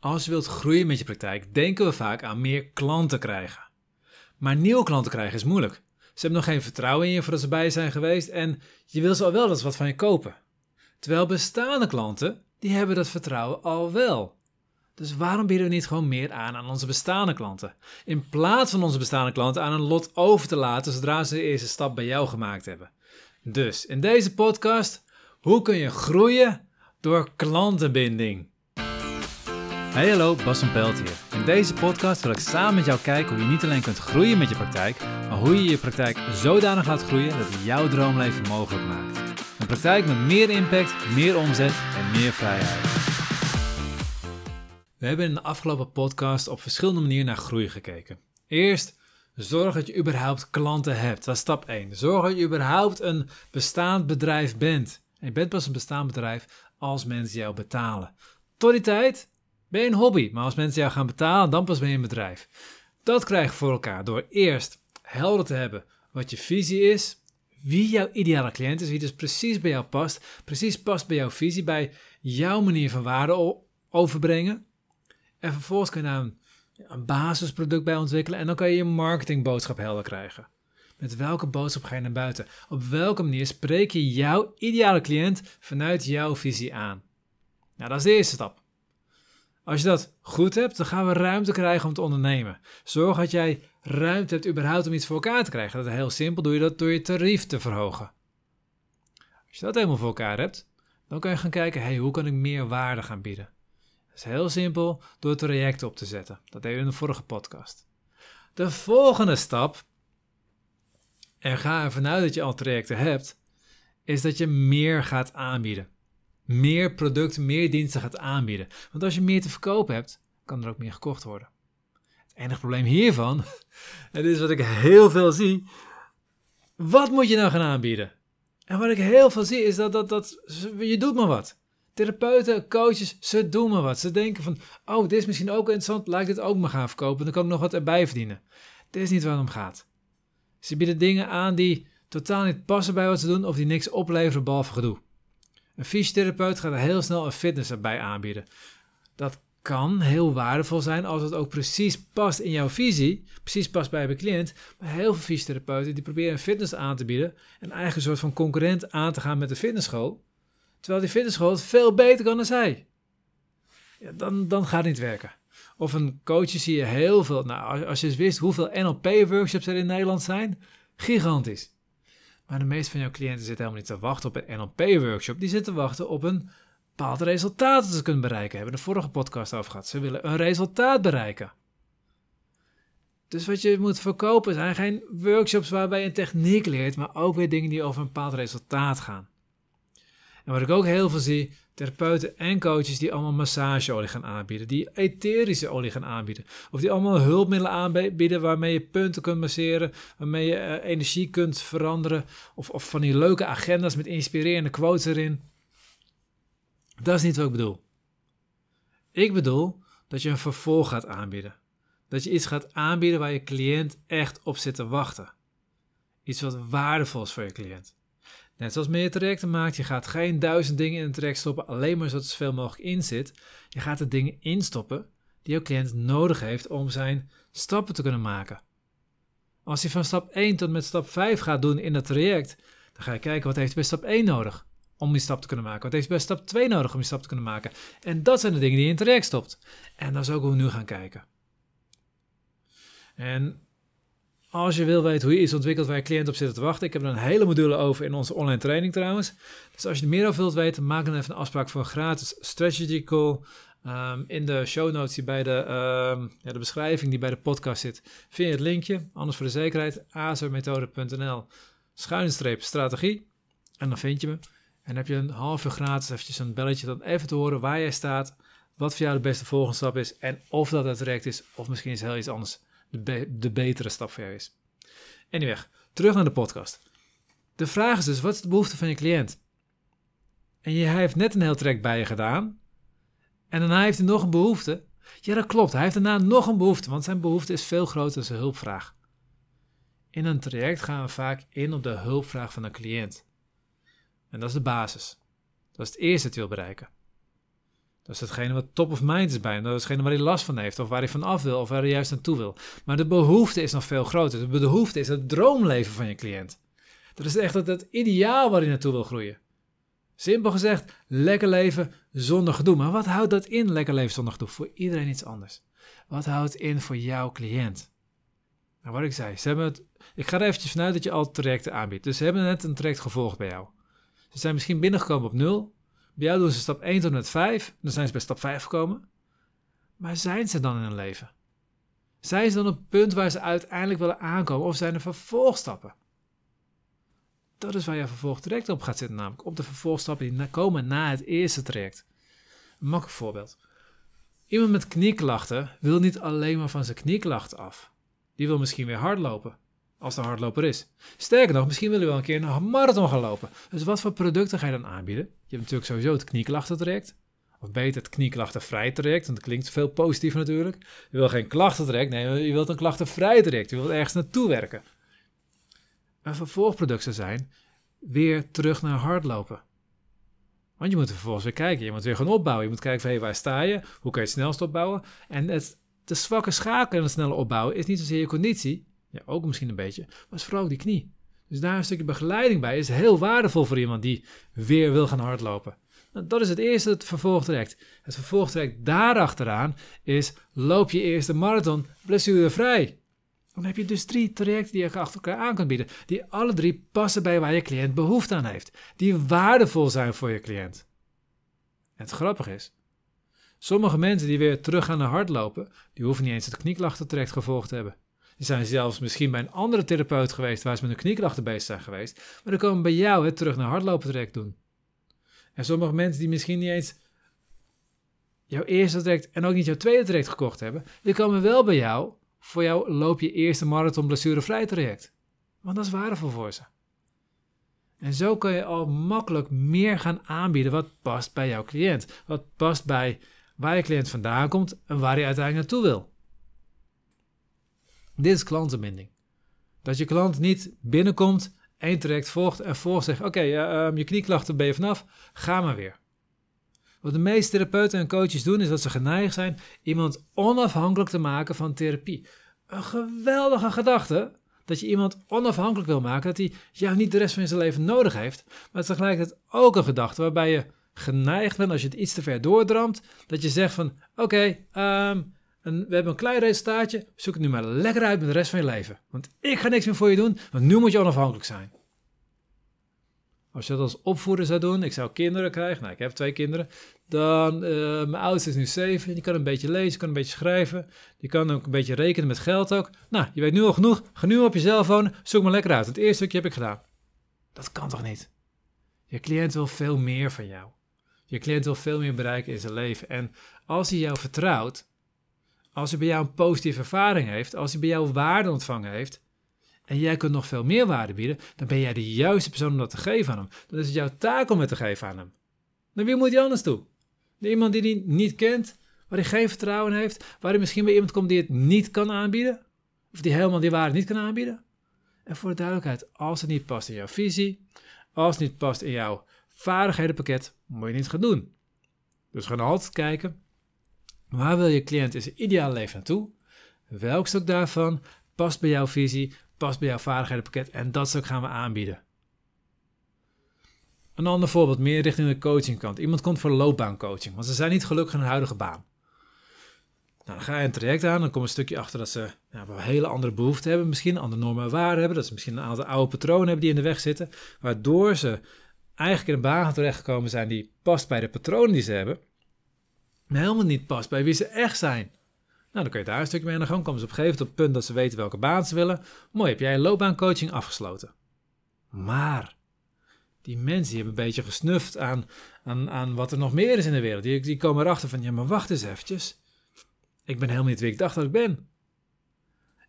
Als je wilt groeien met je praktijk, denken we vaak aan meer klanten krijgen. Maar nieuwe klanten krijgen is moeilijk. Ze hebben nog geen vertrouwen in je voordat ze bij je zijn geweest en je wil ze al wel ze wat van je kopen. Terwijl bestaande klanten, die hebben dat vertrouwen al wel. Dus waarom bieden we niet gewoon meer aan aan onze bestaande klanten? In plaats van onze bestaande klanten aan een lot over te laten zodra ze de eerste stap bij jou gemaakt hebben. Dus in deze podcast, hoe kun je groeien door klantenbinding? Hey hallo, Bas van Pelt hier. In deze podcast wil ik samen met jou kijken hoe je niet alleen kunt groeien met je praktijk, maar hoe je je praktijk zodanig laat groeien dat het jouw droomleven mogelijk maakt. Een praktijk met meer impact, meer omzet en meer vrijheid. We hebben in de afgelopen podcast op verschillende manieren naar groei gekeken. Eerst, zorg dat je überhaupt klanten hebt. Dat is stap 1. Zorg dat je überhaupt een bestaand bedrijf bent. En je bent pas een bestaand bedrijf als mensen jou betalen. Tot die tijd ben je een hobby, maar als mensen jou gaan betalen, dan pas ben je een bedrijf. Dat krijg je voor elkaar door eerst helder te hebben wat je visie is, wie jouw ideale cliënt is, wie dus precies bij jou past, precies past bij jouw visie, bij jouw manier van waarde overbrengen. En vervolgens kun je daar een, een basisproduct bij ontwikkelen en dan kan je je marketingboodschap helder krijgen. Met welke boodschap ga je naar buiten? Op welke manier spreek je jouw ideale cliënt vanuit jouw visie aan? Nou, dat is de eerste stap. Als je dat goed hebt, dan gaan we ruimte krijgen om te ondernemen. Zorg dat jij ruimte hebt überhaupt om iets voor elkaar te krijgen. Dat is heel simpel, doe je dat door je tarief te verhogen. Als je dat helemaal voor elkaar hebt, dan kan je gaan kijken, hey, hoe kan ik meer waarde gaan bieden? Dat is heel simpel, door het traject op te zetten. Dat deden we in de vorige podcast. De volgende stap, en ga ervan uit dat je al trajecten hebt, is dat je meer gaat aanbieden meer producten, meer diensten gaat aanbieden. Want als je meer te verkopen hebt, kan er ook meer gekocht worden. Het enige probleem hiervan, en dit is wat ik heel veel zie, wat moet je nou gaan aanbieden? En wat ik heel veel zie is dat, dat, dat je doet maar wat. Therapeuten, coaches, ze doen maar wat. Ze denken van, oh, dit is misschien ook interessant, laat ik dit ook maar gaan verkopen, dan kan ik nog wat erbij verdienen. Dit is niet waar het om gaat. Ze bieden dingen aan die totaal niet passen bij wat ze doen of die niks opleveren behalve gedoe. Een fysiotherapeut gaat heel snel een fitness erbij aanbieden. Dat kan heel waardevol zijn als het ook precies past in jouw visie, precies past bij je cliënt. Maar heel veel fysiotherapeuten die proberen een fitness aan te bieden, een eigen soort van concurrent aan te gaan met de fitnessschool, terwijl die fitnessschool het veel beter kan dan zij. Ja, dan, dan gaat het niet werken. Of een coach zie je heel veel. Nou, als je eens wist hoeveel NLP-workshops er in Nederland zijn, gigantisch. Maar de meeste van jouw cliënten zitten helemaal niet te wachten op een NLP-workshop. Die zitten te wachten op een bepaald resultaat dat ze kunnen bereiken. Hebben de vorige podcast over gehad. Ze willen een resultaat bereiken. Dus wat je moet verkopen zijn geen workshops waarbij je een techniek leert, maar ook weer dingen die over een bepaald resultaat gaan. En wat ik ook heel veel zie, therapeuten en coaches die allemaal massageolie gaan aanbieden, die etherische olie gaan aanbieden, of die allemaal hulpmiddelen aanbieden waarmee je punten kunt masseren, waarmee je uh, energie kunt veranderen, of, of van die leuke agenda's met inspirerende quotes erin. Dat is niet wat ik bedoel. Ik bedoel dat je een vervolg gaat aanbieden. Dat je iets gaat aanbieden waar je cliënt echt op zit te wachten. Iets wat waardevol is voor je cliënt. Net zoals met je trajecten maakt, je gaat geen duizend dingen in een traject stoppen, alleen maar zodat er zoveel mogelijk in zit. Je gaat er dingen instoppen die jouw cliënt nodig heeft om zijn stappen te kunnen maken. Als hij van stap 1 tot met stap 5 gaat doen in dat traject, dan ga je kijken wat heeft bij stap 1 nodig om die stap te kunnen maken. Wat heeft bij stap 2 nodig om die stap te kunnen maken. En dat zijn de dingen die je in het traject stopt. En dat is ook hoe we nu gaan kijken. En als je wil weten hoe je iets ontwikkelt waar je cliënt op zit te wachten, ik heb er een hele module over in onze online training trouwens. Dus als je er meer over wilt weten, maak dan even een afspraak voor een gratis strategy call. Um, in de show notes die bij de, um, ja, de beschrijving die bij de podcast zit, vind je het linkje. Anders voor de zekerheid, azermethode.nl schuinstreep strategie. En dan vind je me. En heb je een half uur gratis eventjes een belletje dan even te horen waar jij staat, wat voor jou de beste volgende stap is en of dat het direct is of misschien is heel iets anders de, de betere stap voor jou is. Anyway, terug naar de podcast. De vraag is dus, wat is de behoefte van je cliënt? En je, hij heeft net een heel trek bij je gedaan. En daarna heeft hij nog een behoefte. Ja, dat klopt. Hij heeft daarna nog een behoefte, want zijn behoefte is veel groter dan zijn hulpvraag. In een traject gaan we vaak in op de hulpvraag van een cliënt. En dat is de basis. Dat is het eerste dat je wil bereiken. Dat is hetgene wat top of mind is bij hem. Dat is hetgene waar hij last van heeft, of waar hij van af wil, of waar hij juist naartoe wil. Maar de behoefte is nog veel groter. De behoefte is het droomleven van je cliënt. Dat is echt het, het ideaal waar hij naartoe wil groeien. Simpel gezegd, lekker leven zonder gedoe. Maar wat houdt dat in, lekker leven zonder gedoe? Voor iedereen iets anders. Wat houdt het in voor jouw cliënt? Nou, wat ik zei, ze hebben het, ik ga er eventjes vanuit dat je al trajecten aanbiedt. Dus ze hebben net een traject gevolgd bij jou. Ze zijn misschien binnengekomen op 0. Bij doen ze stap 1 tot en met 5. Dan zijn ze bij stap 5 gekomen. Maar zijn ze dan in hun leven? Zijn ze dan op het punt waar ze uiteindelijk willen aankomen? Of zijn er vervolgstappen? Dat is waar je vervolgtraject op gaat zitten, namelijk op de vervolgstappen die komen na het eerste traject. Een makkelijk voorbeeld. Iemand met knieklachten wil niet alleen maar van zijn knieklachten af. Die wil misschien weer hardlopen, als de hardloper is. Sterker nog, misschien wil hij wel een keer een marathon gaan lopen. Dus wat voor producten ga je dan aanbieden? Je hebt natuurlijk sowieso het knieklachtentraject. Of beter het knieklachtenvrij traject, want dat klinkt veel positiever natuurlijk. Je wil geen klachtentraject, nee, je wilt een klachtenvrij traject. Je wilt ergens naartoe werken. Een vervolgproduct zou zijn weer terug naar hardlopen. Want je moet er vervolgens weer kijken. Je moet weer gaan opbouwen. Je moet kijken van waar sta je? Hoe kan je het snelst opbouwen? En het, de zwakke schakel en het snelle opbouwen is niet zozeer je conditie. Ja, ook misschien een beetje. Maar is vooral die knie. Dus daar een stukje begeleiding bij is heel waardevol voor iemand die weer wil gaan hardlopen. Nou, dat is het eerste het vervolgtraject. Het vervolgtraject daarachteraan is loop je eerste marathon blessurevrij. Dan heb je dus drie trajecten die je achter elkaar aan kunt bieden. Die alle drie passen bij waar je cliënt behoefte aan heeft. Die waardevol zijn voor je cliënt. En het grappige is, sommige mensen die weer terug gaan naar hardlopen, die hoeven niet eens het knieklachtentraject gevolgd te hebben. Die zijn zelfs misschien bij een andere therapeut geweest waar ze met hun knieklachten bezig zijn geweest. Maar dan komen bij jou het terug naar hardlopen traject doen. En sommige mensen die misschien niet eens jouw eerste traject en ook niet jouw tweede traject gekocht hebben, die komen wel bij jou voor jou loop je eerste marathon blessurevrij traject. Want dat is waardevol voor ze. En zo kan je al makkelijk meer gaan aanbieden wat past bij jouw cliënt. Wat past bij waar je cliënt vandaan komt en waar hij uiteindelijk naartoe wil. Dit is klantenbinding. Dat je klant niet binnenkomt, één traject volgt en vervolgens zegt: Oké, ehm, je knieklachten ben je vanaf, ga maar weer. Wat de meeste therapeuten en coaches doen, is dat ze geneigd zijn iemand onafhankelijk te maken van therapie. Een geweldige gedachte dat je iemand onafhankelijk wil maken, dat hij jou niet de rest van zijn leven nodig heeft. Maar tegelijkertijd ook een gedachte waarbij je geneigd bent, als je het iets te ver doordramt, dat je zegt van oké, ehm, we hebben een klein resultaatje, zoek het nu maar lekker uit met de rest van je leven. Want ik ga niks meer voor je doen, want nu moet je onafhankelijk zijn. Als je dat als opvoeder zou doen, ik zou kinderen krijgen, nou ik heb twee kinderen, dan, uh, mijn oudste is nu zeven, die kan een beetje lezen, kan een beetje schrijven, die kan ook een beetje rekenen met geld ook. Nou, je weet nu al genoeg, ga nu op je cellfoon, zoek maar lekker uit. Het eerste stukje heb ik gedaan. Dat kan toch niet? Je cliënt wil veel meer van jou. Je cliënt wil veel meer bereiken in zijn leven. En als hij jou vertrouwt, als hij bij jou een positieve ervaring heeft, als hij bij jou waarde ontvangen heeft, en jij kunt nog veel meer waarde bieden, dan ben jij de juiste persoon om dat te geven aan hem. Dan is het jouw taak om het te geven aan hem. Dan wie moet hij anders toe? iemand die hij niet kent, waar hij geen vertrouwen heeft, waar hij misschien bij iemand komt die het niet kan aanbieden, of die helemaal die waarde niet kan aanbieden. En voor de duidelijkheid, als het niet past in jouw visie, als het niet past in jouw vaardighedenpakket, moet je niet gaan doen. Dus gaan altijd kijken, waar wil je cliënt in zijn ideale leven naartoe? Welk stuk daarvan past bij jouw visie, past bij jouw vaardighedenpakket en dat stuk gaan we aanbieden. Een ander voorbeeld, meer richting de coachingkant. Iemand komt voor loopbaancoaching, want ze zijn niet gelukkig in hun huidige baan. Nou, dan ga je een traject aan, dan komt een stukje achter dat ze een hele andere behoeften hebben, misschien andere normen en waarden hebben, dat ze misschien een aantal oude patronen hebben die in de weg zitten, waardoor ze eigenlijk in een baan terechtgekomen zijn die past bij de patronen die ze hebben, helemaal niet past bij wie ze echt zijn. Nou, dan kun je daar een stukje mee aan de gang komen. Ze op een gegeven moment op het punt dat ze weten welke baan ze willen. Mooi, heb jij loopbaancoaching afgesloten. Maar die mensen die hebben een beetje gesnuft aan, aan, aan wat er nog meer is in de wereld. Die, die komen erachter van, ja, maar wacht eens eventjes. Ik ben helemaal niet wie ik dacht dat ik ben.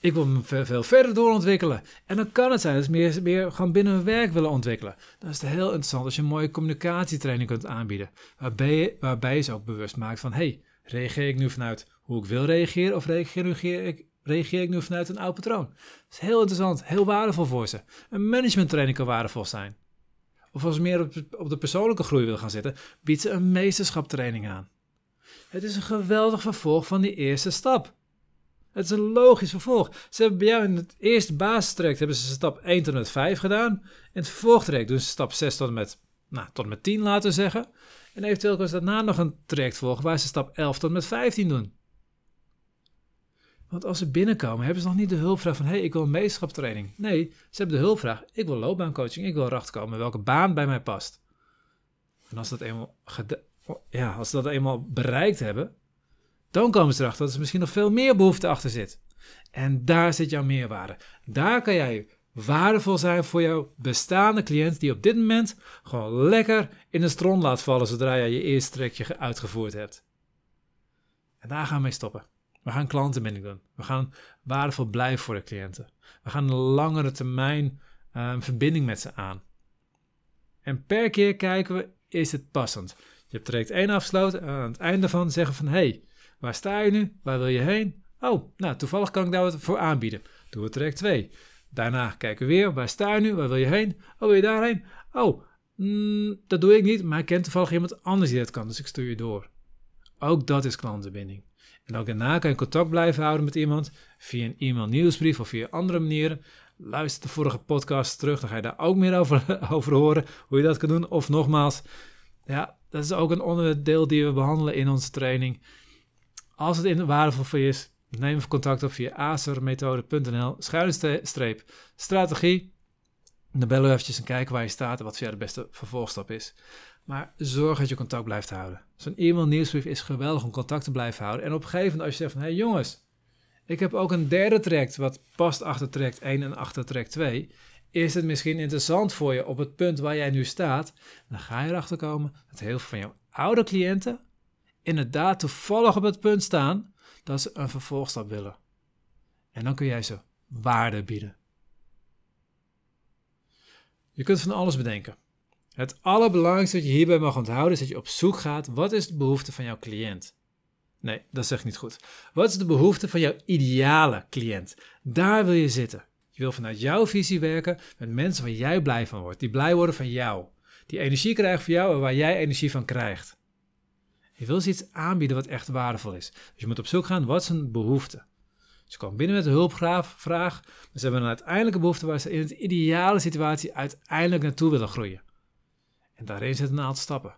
Ik wil me veel, verder doorontwikkelen. En dan kan het zijn dat ze meer, meer gewoon binnen hun werk willen ontwikkelen. Dan is het heel interessant als je een mooie communicatietraining kunt aanbieden. Waarbij je, waarbij je ze ook bewust maakt van, hey, reageer ik nu vanuit hoe ik wil reageren of reageer ik, reageer ik nu vanuit een oud patroon? Dat is heel interessant, heel waardevol voor ze. Een managementtraining kan waardevol zijn. Of als ze meer op, op de persoonlijke groei wil gaan zitten, biedt ze een meesterschaptraining aan. Het is een geweldig vervolg van die eerste stap. Het is een logisch vervolg. Ze hebben bij jou in het eerste basistraject hebben ze stap 1 tot en met 5 gedaan. In het vervolgtraject doen ze stap 6 tot en met, nou, tot en met 10 laten we zeggen. En eventueel kunnen ze daarna nog een traject volgen waar ze stap 11 tot en met 15 doen. Want als ze binnenkomen, hebben ze nog niet de hulpvraag van: hé, hey, ik wil een. Nee, ze hebben de hulpvraag: ik wil loopbaancoaching, ik wil erachter komen welke baan bij mij past. En als, dat eenmaal ja, als ze dat eenmaal bereikt hebben, dan komen ze erachter dat er misschien nog veel meer behoefte achter zit. En daar zit jouw meerwaarde. Daar kan jij waardevol zijn voor jouw bestaande cliënt die op dit moment gewoon lekker in de stron laat vallen zodra jij je eerste trekje uitgevoerd hebt. En daar gaan we mee stoppen. We gaan klantenbinding doen. We gaan waardevol blijven voor de cliënten. We gaan een langere termijn uh, verbinding met ze aan. En per keer kijken we, is het passend? Je hebt traject 1 afgesloten en aan het einde van zeggen van, hey, waar sta je nu? Waar wil je heen? Oh, nou, toevallig kan ik daar wat voor aanbieden. Doen we traject 2. Daarna kijken we weer, waar sta je nu? Waar wil je heen? Oh, wil je daarheen? Oh, mm, dat doe ik niet, maar ik ken toevallig iemand anders die dat kan, dus ik stuur je door. Ook dat is klantenbinding. En ook daarna kan je contact blijven houden met iemand via een e-mail nieuwsbrief of via andere manieren. Luister de vorige podcast terug, dan ga je daar ook meer over, over horen, hoe je dat kan doen. Of nogmaals, ja, dat is ook een onderdeel die we behandelen in onze training. Als het in waardevol voor je is, neem contact op via streep, strategie. Dan bellen we eventjes en kijken waar je staat en wat voor jou de beste vervolgstap is. Maar zorg dat je contact blijft houden. Zo'n e-mail nieuwsbrief is geweldig om contact te blijven houden. En op een gegeven moment als je zegt van, hé hey jongens, ik heb ook een derde traject wat past achter traject 1 en achter traject 2. Is het misschien interessant voor je op het punt waar jij nu staat? Dan ga je erachter komen dat heel veel van jouw oude cliënten inderdaad toevallig op het punt staan dat ze een vervolgstap willen. En dan kun jij ze waarde bieden. Je kunt van alles bedenken. Het allerbelangrijkste wat je hierbij mag onthouden is dat je op zoek gaat, wat is de behoefte van jouw cliënt? Nee, dat zeg ik niet goed. Wat is de behoefte van jouw ideale cliënt? Daar wil je zitten. Je wil vanuit jouw visie werken met mensen waar jij blij van wordt, die blij worden van jou, die energie krijgen van jou en waar jij energie van krijgt. Je wil ze iets aanbieden wat echt waardevol is. Dus je moet op zoek gaan, wat een behoefte? Ze komen binnen met een hulpvraag, maar ze hebben een uiteindelijke behoefte waar ze in de ideale situatie uiteindelijk naartoe willen groeien. En daarin zitten een aantal stappen.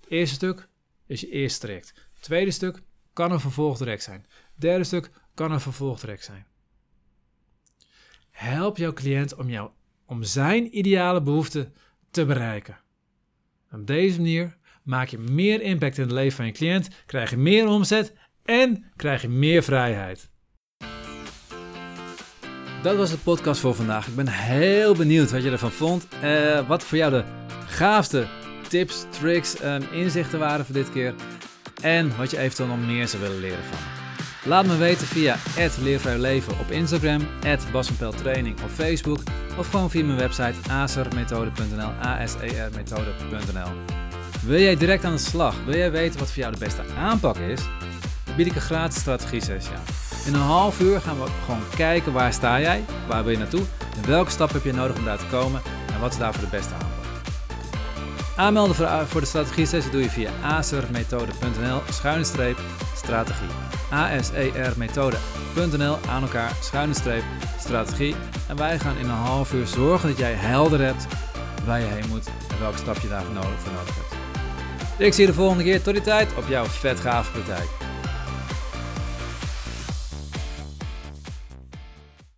Het eerste stuk is je eerste traject. Het tweede stuk kan een vervolgtraject zijn. Derde stuk kan een vervolgtraject zijn. Help jouw cliënt om, jou, om zijn ideale behoefte te bereiken. Op deze manier maak je meer impact in het leven van je cliënt, krijg je meer omzet en krijg je meer vrijheid. Dat was de podcast voor vandaag. Ik ben heel benieuwd wat je ervan vond. Uh, wat voor jou de gaafste tips, tricks, en inzichten waren voor dit keer. En wat je eventueel nog meer zou willen leren van Laat me weten via Leven op Instagram, Training op Facebook of gewoon via mijn website asermethode.nl, asermethode.nl. Wil jij direct aan de slag? Wil jij weten wat voor jou de beste aanpak is? Dan bied ik een gratis strategie sessie aan. In een half uur gaan we gewoon kijken waar sta jij, waar wil je naartoe en welke stap heb je nodig om daar te komen en wat is daarvoor de beste aanpak. Aanmelden voor de strategie sessie doe je via asermethode.nl schuine streep strategie. asermethode.nl aan elkaar schuine streep strategie. En wij gaan in een half uur zorgen dat jij helder hebt waar je heen moet en welke stap je daarvoor nodig, voor nodig hebt. Ik zie je de volgende keer. Tot die tijd op jouw vet gave praktijk.